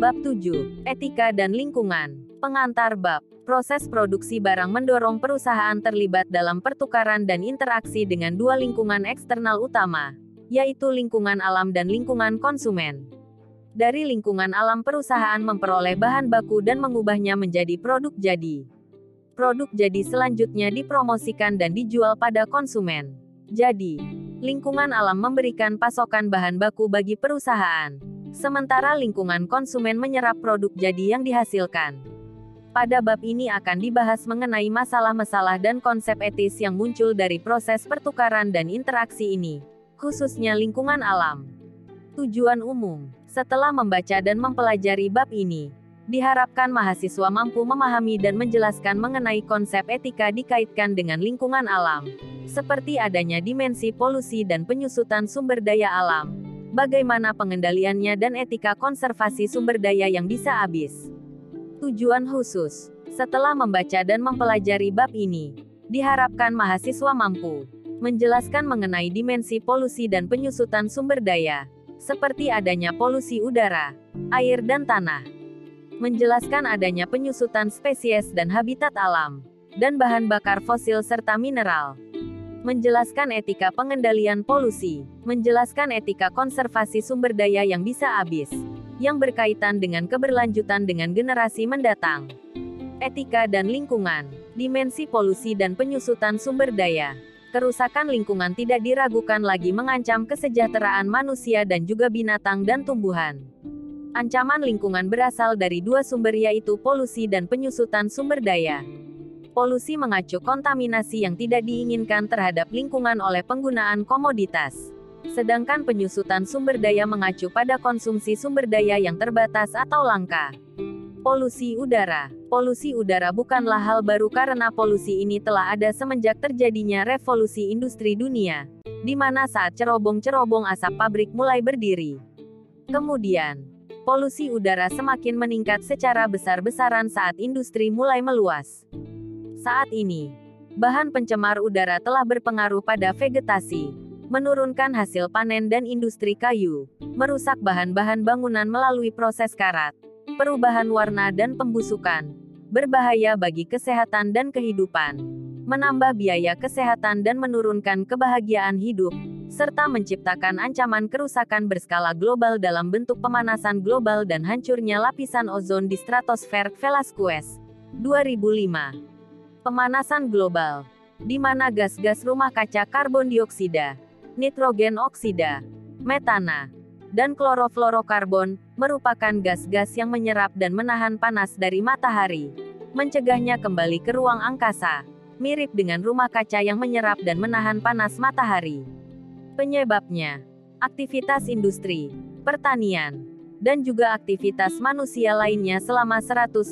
Bab 7. Etika dan Lingkungan. Pengantar bab. Proses produksi barang mendorong perusahaan terlibat dalam pertukaran dan interaksi dengan dua lingkungan eksternal utama, yaitu lingkungan alam dan lingkungan konsumen. Dari lingkungan alam perusahaan memperoleh bahan baku dan mengubahnya menjadi produk jadi. Produk jadi selanjutnya dipromosikan dan dijual pada konsumen. Jadi, lingkungan alam memberikan pasokan bahan baku bagi perusahaan, sementara lingkungan konsumen menyerap produk jadi yang dihasilkan. Pada bab ini akan dibahas mengenai masalah-masalah dan konsep etis yang muncul dari proses pertukaran dan interaksi ini, khususnya lingkungan alam. Tujuan umum setelah membaca dan mempelajari bab ini, diharapkan mahasiswa mampu memahami dan menjelaskan mengenai konsep etika dikaitkan dengan lingkungan alam, seperti adanya dimensi polusi dan penyusutan sumber daya alam, bagaimana pengendaliannya dan etika konservasi sumber daya yang bisa habis. Tujuan khusus setelah membaca dan mempelajari bab ini, diharapkan mahasiswa mampu menjelaskan mengenai dimensi polusi dan penyusutan sumber daya, seperti adanya polusi udara, air dan tanah. Menjelaskan adanya penyusutan spesies dan habitat alam, dan bahan bakar fosil serta mineral. Menjelaskan etika pengendalian polusi, menjelaskan etika konservasi sumber daya yang bisa habis, yang berkaitan dengan keberlanjutan dengan generasi mendatang. Etika dan lingkungan, dimensi polusi dan penyusutan sumber daya kerusakan lingkungan tidak diragukan lagi mengancam kesejahteraan manusia dan juga binatang dan tumbuhan. Ancaman lingkungan berasal dari dua sumber yaitu polusi dan penyusutan sumber daya. Polusi mengacu kontaminasi yang tidak diinginkan terhadap lingkungan oleh penggunaan komoditas. Sedangkan penyusutan sumber daya mengacu pada konsumsi sumber daya yang terbatas atau langka. Polusi udara. Polusi udara bukanlah hal baru karena polusi ini telah ada semenjak terjadinya revolusi industri dunia, di mana saat cerobong-cerobong asap pabrik mulai berdiri. Kemudian, polusi udara semakin meningkat secara besar-besaran saat industri mulai meluas. Saat ini, bahan pencemar udara telah berpengaruh pada vegetasi, menurunkan hasil panen dan industri kayu, merusak bahan-bahan bangunan melalui proses karat, perubahan warna dan pembusukan, berbahaya bagi kesehatan dan kehidupan, menambah biaya kesehatan dan menurunkan kebahagiaan hidup, serta menciptakan ancaman kerusakan berskala global dalam bentuk pemanasan global dan hancurnya lapisan ozon di stratosfer Velasquez, 2005. Pemanasan global, di mana gas-gas rumah kaca karbon dioksida, nitrogen oksida, metana, dan klorofluorokarbon, merupakan gas-gas yang menyerap dan menahan panas dari matahari, mencegahnya kembali ke ruang angkasa, mirip dengan rumah kaca yang menyerap dan menahan panas matahari. Penyebabnya, aktivitas industri, pertanian, dan juga aktivitas manusia lainnya selama 150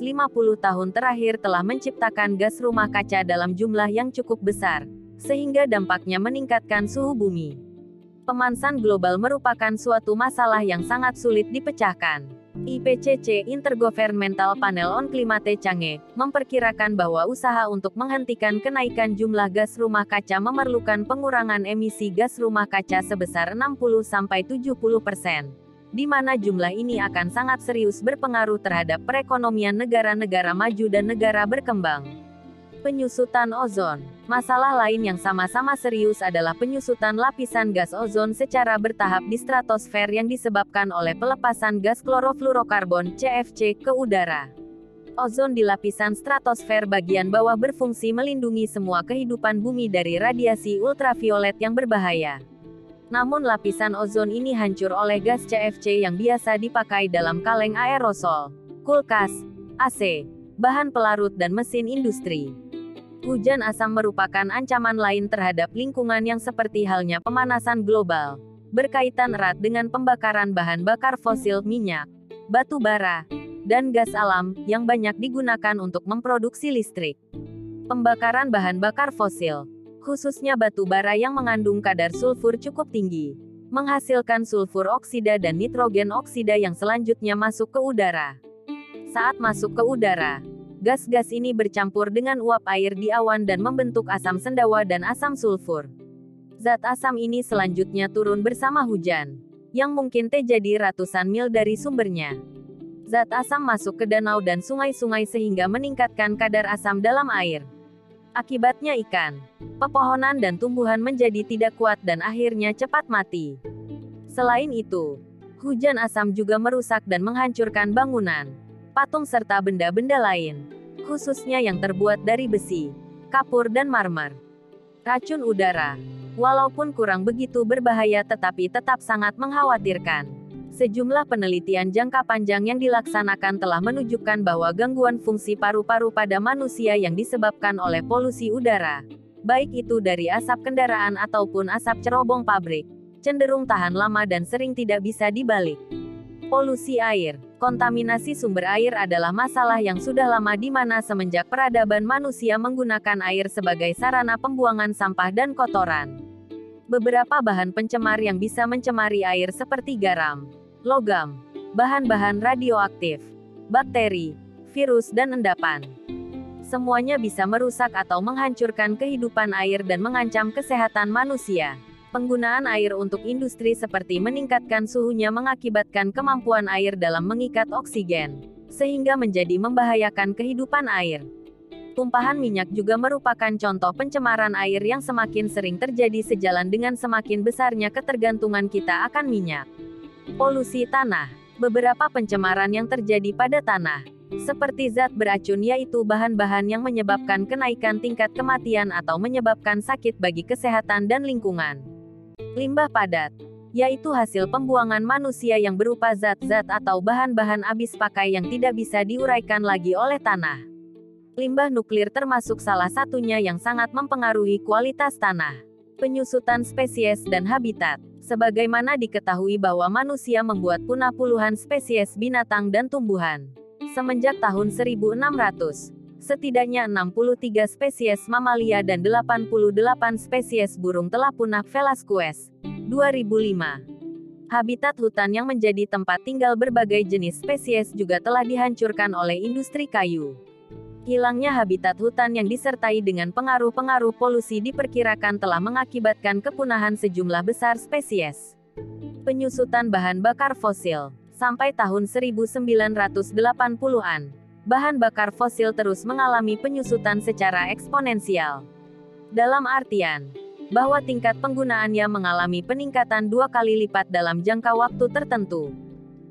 tahun terakhir telah menciptakan gas rumah kaca dalam jumlah yang cukup besar, sehingga dampaknya meningkatkan suhu bumi pemanasan global merupakan suatu masalah yang sangat sulit dipecahkan. IPCC Intergovernmental Panel on Climate Change memperkirakan bahwa usaha untuk menghentikan kenaikan jumlah gas rumah kaca memerlukan pengurangan emisi gas rumah kaca sebesar 60-70 persen, di mana jumlah ini akan sangat serius berpengaruh terhadap perekonomian negara-negara maju dan negara berkembang. Penyusutan ozon. Masalah lain yang sama-sama serius adalah penyusutan lapisan gas ozon secara bertahap di stratosfer yang disebabkan oleh pelepasan gas klorofluorokarbon CFC ke udara. Ozon di lapisan stratosfer bagian bawah berfungsi melindungi semua kehidupan bumi dari radiasi ultraviolet yang berbahaya. Namun lapisan ozon ini hancur oleh gas CFC yang biasa dipakai dalam kaleng aerosol, kulkas, AC, bahan pelarut dan mesin industri. Hujan asam merupakan ancaman lain terhadap lingkungan yang seperti halnya pemanasan global, berkaitan erat dengan pembakaran bahan bakar fosil minyak, batu bara, dan gas alam yang banyak digunakan untuk memproduksi listrik. Pembakaran bahan bakar fosil, khususnya batu bara yang mengandung kadar sulfur cukup tinggi, menghasilkan sulfur oksida dan nitrogen oksida yang selanjutnya masuk ke udara. Saat masuk ke udara, Gas-gas ini bercampur dengan uap air di awan dan membentuk asam sendawa dan asam sulfur. Zat asam ini selanjutnya turun bersama hujan, yang mungkin terjadi ratusan mil dari sumbernya. Zat asam masuk ke danau dan sungai-sungai sehingga meningkatkan kadar asam dalam air. Akibatnya ikan, pepohonan dan tumbuhan menjadi tidak kuat dan akhirnya cepat mati. Selain itu, hujan asam juga merusak dan menghancurkan bangunan, patung serta benda-benda lain, khususnya yang terbuat dari besi, kapur dan marmer. Racun udara, walaupun kurang begitu berbahaya tetapi tetap sangat mengkhawatirkan. Sejumlah penelitian jangka panjang yang dilaksanakan telah menunjukkan bahwa gangguan fungsi paru-paru pada manusia yang disebabkan oleh polusi udara, baik itu dari asap kendaraan ataupun asap cerobong pabrik, cenderung tahan lama dan sering tidak bisa dibalik. Polusi air, kontaminasi sumber air adalah masalah yang sudah lama di mana semenjak peradaban manusia menggunakan air sebagai sarana pembuangan sampah dan kotoran. Beberapa bahan pencemar yang bisa mencemari air seperti garam, logam, bahan-bahan radioaktif, bakteri, virus dan endapan. Semuanya bisa merusak atau menghancurkan kehidupan air dan mengancam kesehatan manusia. Penggunaan air untuk industri seperti meningkatkan suhunya mengakibatkan kemampuan air dalam mengikat oksigen, sehingga menjadi membahayakan kehidupan air. Tumpahan minyak juga merupakan contoh pencemaran air yang semakin sering terjadi sejalan dengan semakin besarnya ketergantungan kita akan minyak. Polusi tanah. Beberapa pencemaran yang terjadi pada tanah, seperti zat beracun yaitu bahan-bahan yang menyebabkan kenaikan tingkat kematian atau menyebabkan sakit bagi kesehatan dan lingkungan. Limbah padat, yaitu hasil pembuangan manusia yang berupa zat-zat atau bahan-bahan habis pakai yang tidak bisa diuraikan lagi oleh tanah. Limbah nuklir termasuk salah satunya yang sangat mempengaruhi kualitas tanah. Penyusutan spesies dan habitat sebagaimana diketahui bahwa manusia membuat punah puluhan spesies binatang dan tumbuhan. Semenjak tahun 1600, setidaknya 63 spesies mamalia dan 88 spesies burung telah punah Velasquez, 2005. Habitat hutan yang menjadi tempat tinggal berbagai jenis spesies juga telah dihancurkan oleh industri kayu. Hilangnya habitat hutan yang disertai dengan pengaruh-pengaruh polusi diperkirakan telah mengakibatkan kepunahan sejumlah besar spesies. Penyusutan bahan bakar fosil sampai tahun 1980-an. Bahan bakar fosil terus mengalami penyusutan secara eksponensial. Dalam artian bahwa tingkat penggunaannya mengalami peningkatan dua kali lipat dalam jangka waktu tertentu.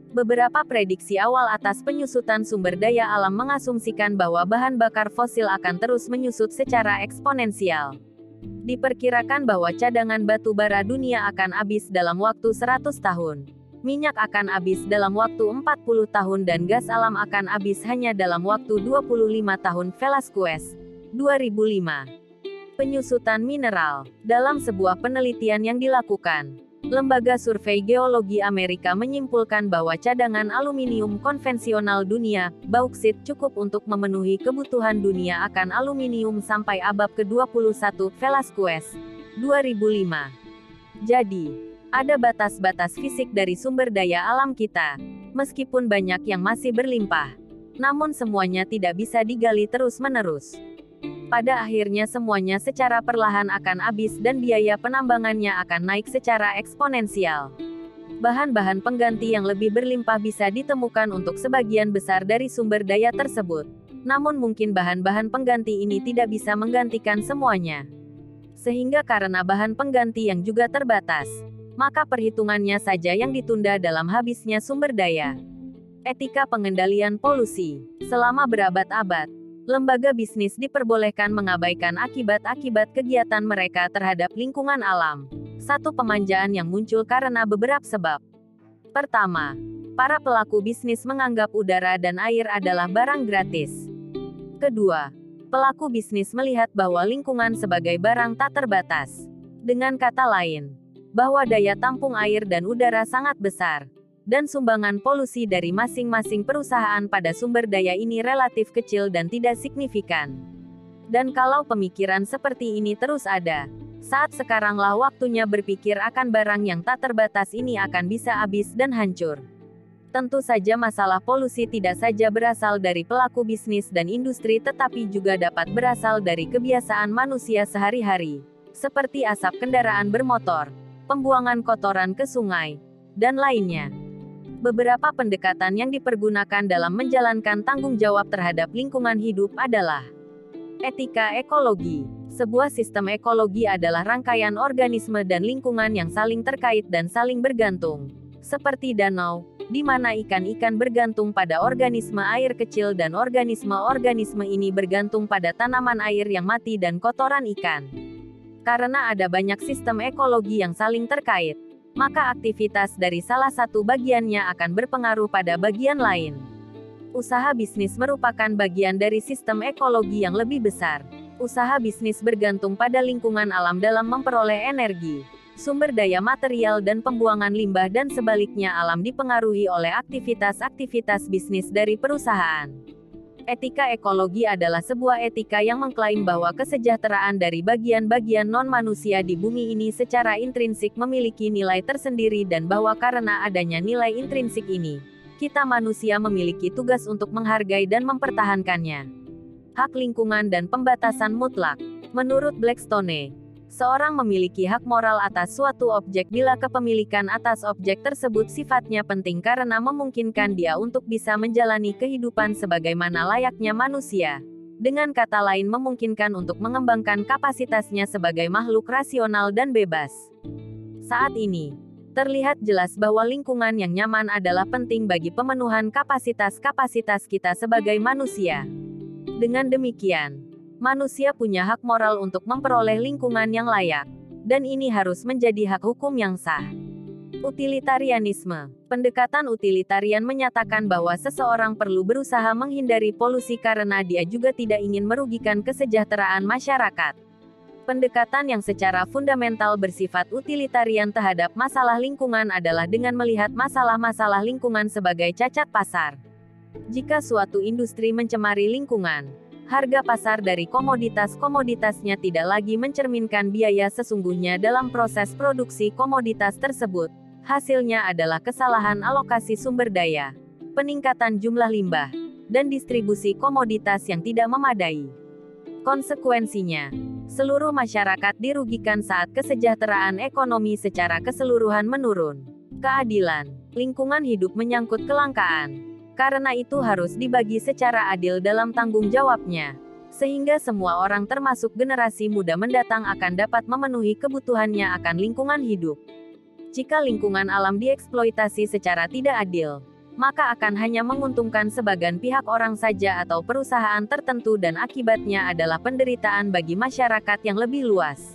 Beberapa prediksi awal atas penyusutan sumber daya alam mengasumsikan bahwa bahan bakar fosil akan terus menyusut secara eksponensial. Diperkirakan bahwa cadangan batu bara dunia akan habis dalam waktu 100 tahun. Minyak akan habis dalam waktu 40 tahun dan gas alam akan habis hanya dalam waktu 25 tahun Velasquez, 2005. Penyusutan mineral. Dalam sebuah penelitian yang dilakukan, Lembaga Survei Geologi Amerika menyimpulkan bahwa cadangan aluminium konvensional dunia, bauksit cukup untuk memenuhi kebutuhan dunia akan aluminium sampai abad ke-21 Velasquez, 2005. Jadi, ada batas-batas fisik dari sumber daya alam kita. Meskipun banyak yang masih berlimpah, namun semuanya tidak bisa digali terus-menerus. Pada akhirnya semuanya secara perlahan akan habis dan biaya penambangannya akan naik secara eksponensial. Bahan-bahan pengganti yang lebih berlimpah bisa ditemukan untuk sebagian besar dari sumber daya tersebut. Namun mungkin bahan-bahan pengganti ini tidak bisa menggantikan semuanya. Sehingga karena bahan pengganti yang juga terbatas, maka perhitungannya saja yang ditunda dalam habisnya sumber daya. Etika pengendalian polusi selama berabad-abad, lembaga bisnis diperbolehkan mengabaikan akibat-akibat kegiatan mereka terhadap lingkungan alam. Satu pemanjaan yang muncul karena beberapa sebab. Pertama, para pelaku bisnis menganggap udara dan air adalah barang gratis. Kedua, pelaku bisnis melihat bahwa lingkungan sebagai barang tak terbatas. Dengan kata lain, bahwa daya tampung air dan udara sangat besar, dan sumbangan polusi dari masing-masing perusahaan pada sumber daya ini relatif kecil dan tidak signifikan. Dan kalau pemikiran seperti ini terus ada, saat sekaranglah waktunya berpikir akan barang yang tak terbatas ini akan bisa habis dan hancur. Tentu saja masalah polusi tidak saja berasal dari pelaku bisnis dan industri tetapi juga dapat berasal dari kebiasaan manusia sehari-hari, seperti asap kendaraan bermotor, pembuangan kotoran ke sungai, dan lainnya. Beberapa pendekatan yang dipergunakan dalam menjalankan tanggung jawab terhadap lingkungan hidup adalah etika ekologi. Sebuah sistem ekologi adalah rangkaian organisme dan lingkungan yang saling terkait dan saling bergantung. Seperti danau, di mana ikan-ikan bergantung pada organisme air kecil dan organisme-organisme ini bergantung pada tanaman air yang mati dan kotoran ikan. Karena ada banyak sistem ekologi yang saling terkait, maka aktivitas dari salah satu bagiannya akan berpengaruh pada bagian lain. Usaha bisnis merupakan bagian dari sistem ekologi yang lebih besar. Usaha bisnis bergantung pada lingkungan alam dalam memperoleh energi, sumber daya material dan pembuangan limbah dan sebaliknya alam dipengaruhi oleh aktivitas-aktivitas bisnis dari perusahaan. Etika ekologi adalah sebuah etika yang mengklaim bahwa kesejahteraan dari bagian-bagian non-manusia di bumi ini secara intrinsik memiliki nilai tersendiri dan bahwa karena adanya nilai intrinsik ini, kita manusia memiliki tugas untuk menghargai dan mempertahankannya. Hak lingkungan dan pembatasan mutlak. Menurut Blackstone, Seorang memiliki hak moral atas suatu objek bila kepemilikan atas objek tersebut sifatnya penting karena memungkinkan dia untuk bisa menjalani kehidupan sebagaimana layaknya manusia. Dengan kata lain memungkinkan untuk mengembangkan kapasitasnya sebagai makhluk rasional dan bebas. Saat ini, terlihat jelas bahwa lingkungan yang nyaman adalah penting bagi pemenuhan kapasitas-kapasitas kita sebagai manusia. Dengan demikian, manusia punya hak moral untuk memperoleh lingkungan yang layak. Dan ini harus menjadi hak hukum yang sah. Utilitarianisme Pendekatan utilitarian menyatakan bahwa seseorang perlu berusaha menghindari polusi karena dia juga tidak ingin merugikan kesejahteraan masyarakat. Pendekatan yang secara fundamental bersifat utilitarian terhadap masalah lingkungan adalah dengan melihat masalah-masalah lingkungan sebagai cacat pasar. Jika suatu industri mencemari lingkungan, harga pasar dari komoditas-komoditasnya tidak lagi mencerminkan biaya sesungguhnya dalam proses produksi komoditas tersebut. Hasilnya adalah kesalahan alokasi sumber daya, peningkatan jumlah limbah, dan distribusi komoditas yang tidak memadai. Konsekuensinya, seluruh masyarakat dirugikan saat kesejahteraan ekonomi secara keseluruhan menurun. Keadilan, lingkungan hidup menyangkut kelangkaan, karena itu harus dibagi secara adil dalam tanggung jawabnya. Sehingga semua orang termasuk generasi muda mendatang akan dapat memenuhi kebutuhannya akan lingkungan hidup. Jika lingkungan alam dieksploitasi secara tidak adil, maka akan hanya menguntungkan sebagian pihak orang saja atau perusahaan tertentu dan akibatnya adalah penderitaan bagi masyarakat yang lebih luas.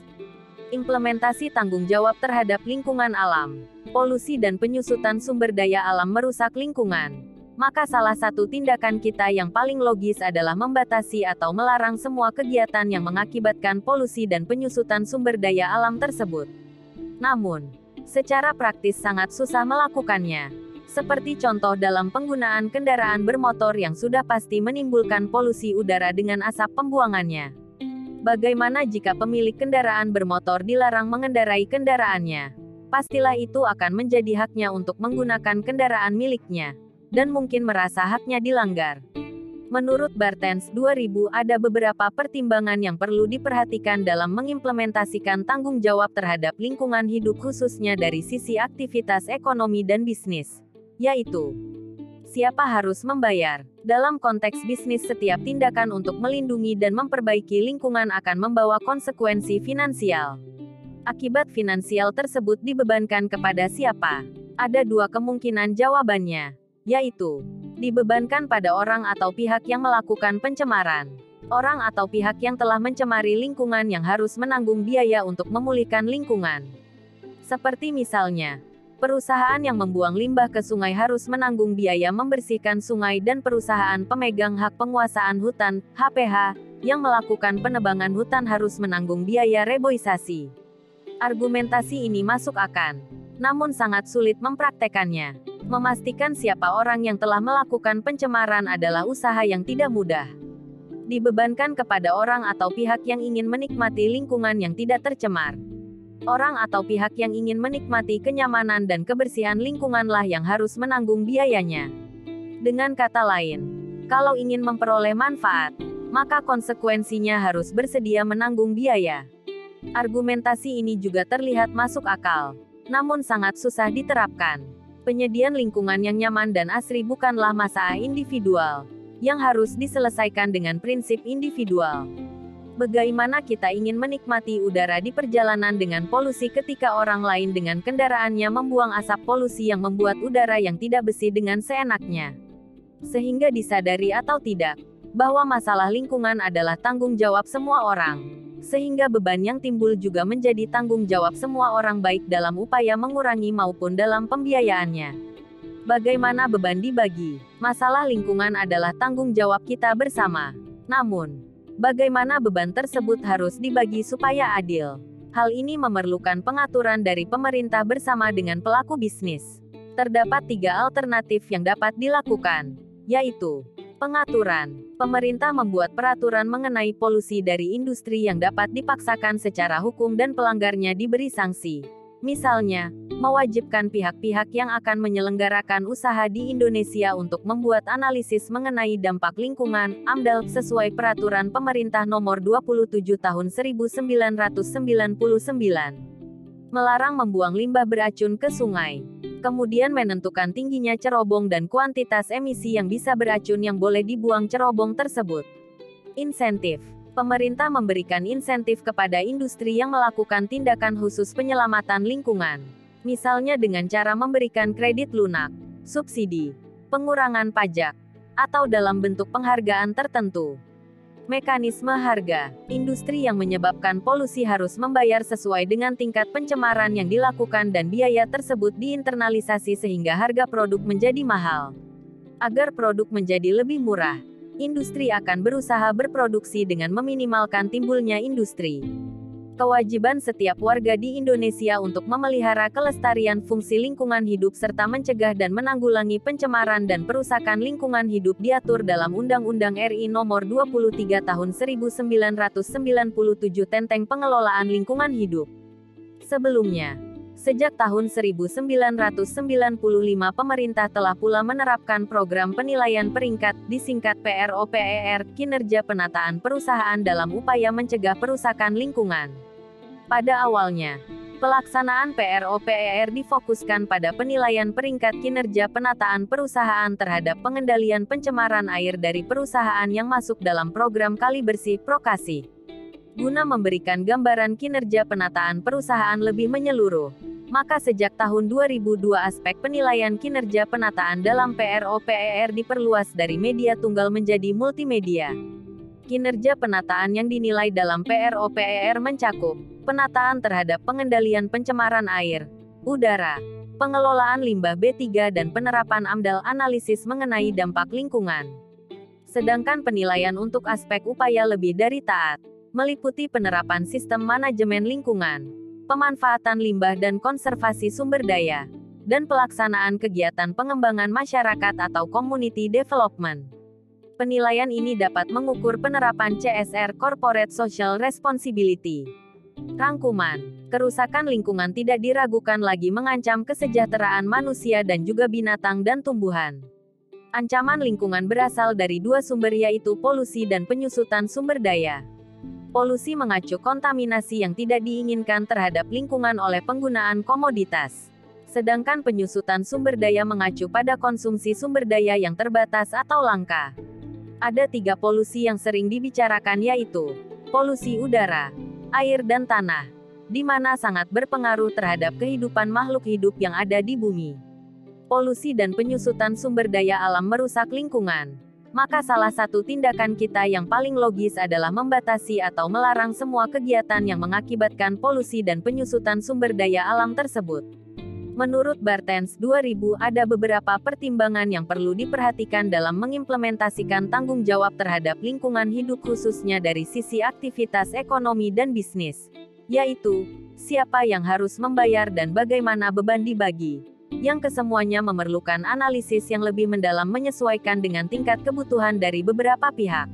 Implementasi tanggung jawab terhadap lingkungan alam, polusi dan penyusutan sumber daya alam merusak lingkungan maka salah satu tindakan kita yang paling logis adalah membatasi atau melarang semua kegiatan yang mengakibatkan polusi dan penyusutan sumber daya alam tersebut. Namun, secara praktis sangat susah melakukannya. Seperti contoh dalam penggunaan kendaraan bermotor yang sudah pasti menimbulkan polusi udara dengan asap pembuangannya. Bagaimana jika pemilik kendaraan bermotor dilarang mengendarai kendaraannya? Pastilah itu akan menjadi haknya untuk menggunakan kendaraan miliknya dan mungkin merasa haknya dilanggar. Menurut Bartens 2000 ada beberapa pertimbangan yang perlu diperhatikan dalam mengimplementasikan tanggung jawab terhadap lingkungan hidup khususnya dari sisi aktivitas ekonomi dan bisnis, yaitu siapa harus membayar. Dalam konteks bisnis setiap tindakan untuk melindungi dan memperbaiki lingkungan akan membawa konsekuensi finansial. Akibat finansial tersebut dibebankan kepada siapa? Ada dua kemungkinan jawabannya yaitu dibebankan pada orang atau pihak yang melakukan pencemaran. Orang atau pihak yang telah mencemari lingkungan yang harus menanggung biaya untuk memulihkan lingkungan. Seperti misalnya, perusahaan yang membuang limbah ke sungai harus menanggung biaya membersihkan sungai dan perusahaan pemegang hak penguasaan hutan, HPH, yang melakukan penebangan hutan harus menanggung biaya reboisasi. Argumentasi ini masuk akal, namun sangat sulit mempraktekannya. Memastikan siapa orang yang telah melakukan pencemaran adalah usaha yang tidak mudah. Dibebankan kepada orang atau pihak yang ingin menikmati lingkungan yang tidak tercemar. Orang atau pihak yang ingin menikmati kenyamanan dan kebersihan lingkunganlah yang harus menanggung biayanya. Dengan kata lain, kalau ingin memperoleh manfaat, maka konsekuensinya harus bersedia menanggung biaya. Argumentasi ini juga terlihat masuk akal, namun sangat susah diterapkan. Penyediaan lingkungan yang nyaman dan asri bukanlah masalah individual, yang harus diselesaikan dengan prinsip individual. Bagaimana kita ingin menikmati udara di perjalanan dengan polusi ketika orang lain dengan kendaraannya membuang asap polusi yang membuat udara yang tidak bersih dengan seenaknya? Sehingga disadari atau tidak, bahwa masalah lingkungan adalah tanggung jawab semua orang. Sehingga beban yang timbul juga menjadi tanggung jawab semua orang baik dalam upaya mengurangi maupun dalam pembiayaannya. Bagaimana beban dibagi? Masalah lingkungan adalah tanggung jawab kita bersama. Namun, bagaimana beban tersebut harus dibagi supaya adil? Hal ini memerlukan pengaturan dari pemerintah bersama dengan pelaku bisnis. Terdapat tiga alternatif yang dapat dilakukan, yaitu Pengaturan. Pemerintah membuat peraturan mengenai polusi dari industri yang dapat dipaksakan secara hukum dan pelanggarnya diberi sanksi. Misalnya, mewajibkan pihak-pihak yang akan menyelenggarakan usaha di Indonesia untuk membuat analisis mengenai dampak lingkungan, AMDAL, sesuai peraturan pemerintah nomor 27 tahun 1999. Melarang membuang limbah beracun ke sungai kemudian menentukan tingginya cerobong dan kuantitas emisi yang bisa beracun yang boleh dibuang cerobong tersebut. Insentif Pemerintah memberikan insentif kepada industri yang melakukan tindakan khusus penyelamatan lingkungan. Misalnya dengan cara memberikan kredit lunak, subsidi, pengurangan pajak, atau dalam bentuk penghargaan tertentu. Mekanisme harga. Industri yang menyebabkan polusi harus membayar sesuai dengan tingkat pencemaran yang dilakukan dan biaya tersebut diinternalisasi sehingga harga produk menjadi mahal. Agar produk menjadi lebih murah, industri akan berusaha berproduksi dengan meminimalkan timbulnya industri kewajiban setiap warga di Indonesia untuk memelihara kelestarian fungsi lingkungan hidup serta mencegah dan menanggulangi pencemaran dan perusakan lingkungan hidup diatur dalam Undang-Undang RI Nomor 23 Tahun 1997 tentang Pengelolaan Lingkungan Hidup. Sebelumnya, Sejak tahun 1995 pemerintah telah pula menerapkan program penilaian peringkat, disingkat PROPER, kinerja penataan perusahaan dalam upaya mencegah perusakan lingkungan. Pada awalnya, pelaksanaan PROPER difokuskan pada penilaian peringkat kinerja penataan perusahaan terhadap pengendalian pencemaran air dari perusahaan yang masuk dalam program Kali Bersih Prokasi. Guna memberikan gambaran kinerja penataan perusahaan lebih menyeluruh, maka sejak tahun 2002 aspek penilaian kinerja penataan dalam PROPER diperluas dari media tunggal menjadi multimedia. Kinerja penataan yang dinilai dalam PROPER mencakup penataan terhadap pengendalian pencemaran air, udara, pengelolaan limbah B3 dan penerapan AMDAL analisis mengenai dampak lingkungan. Sedangkan penilaian untuk aspek upaya lebih dari taat, meliputi penerapan sistem manajemen lingkungan, pemanfaatan limbah dan konservasi sumber daya, dan pelaksanaan kegiatan pengembangan masyarakat atau community development. Penilaian ini dapat mengukur penerapan CSR Corporate Social Responsibility. Rangkuman, kerusakan lingkungan tidak diragukan lagi mengancam kesejahteraan manusia dan juga binatang dan tumbuhan. Ancaman lingkungan berasal dari dua sumber yaitu polusi dan penyusutan sumber daya. Polusi mengacu kontaminasi yang tidak diinginkan terhadap lingkungan oleh penggunaan komoditas. Sedangkan penyusutan sumber daya mengacu pada konsumsi sumber daya yang terbatas atau langka. Ada tiga polusi yang sering dibicarakan yaitu polusi udara, air dan tanah, di mana sangat berpengaruh terhadap kehidupan makhluk hidup yang ada di bumi. Polusi dan penyusutan sumber daya alam merusak lingkungan maka salah satu tindakan kita yang paling logis adalah membatasi atau melarang semua kegiatan yang mengakibatkan polusi dan penyusutan sumber daya alam tersebut. Menurut Bartens 2000 ada beberapa pertimbangan yang perlu diperhatikan dalam mengimplementasikan tanggung jawab terhadap lingkungan hidup khususnya dari sisi aktivitas ekonomi dan bisnis, yaitu siapa yang harus membayar dan bagaimana beban dibagi yang kesemuanya memerlukan analisis yang lebih mendalam menyesuaikan dengan tingkat kebutuhan dari beberapa pihak.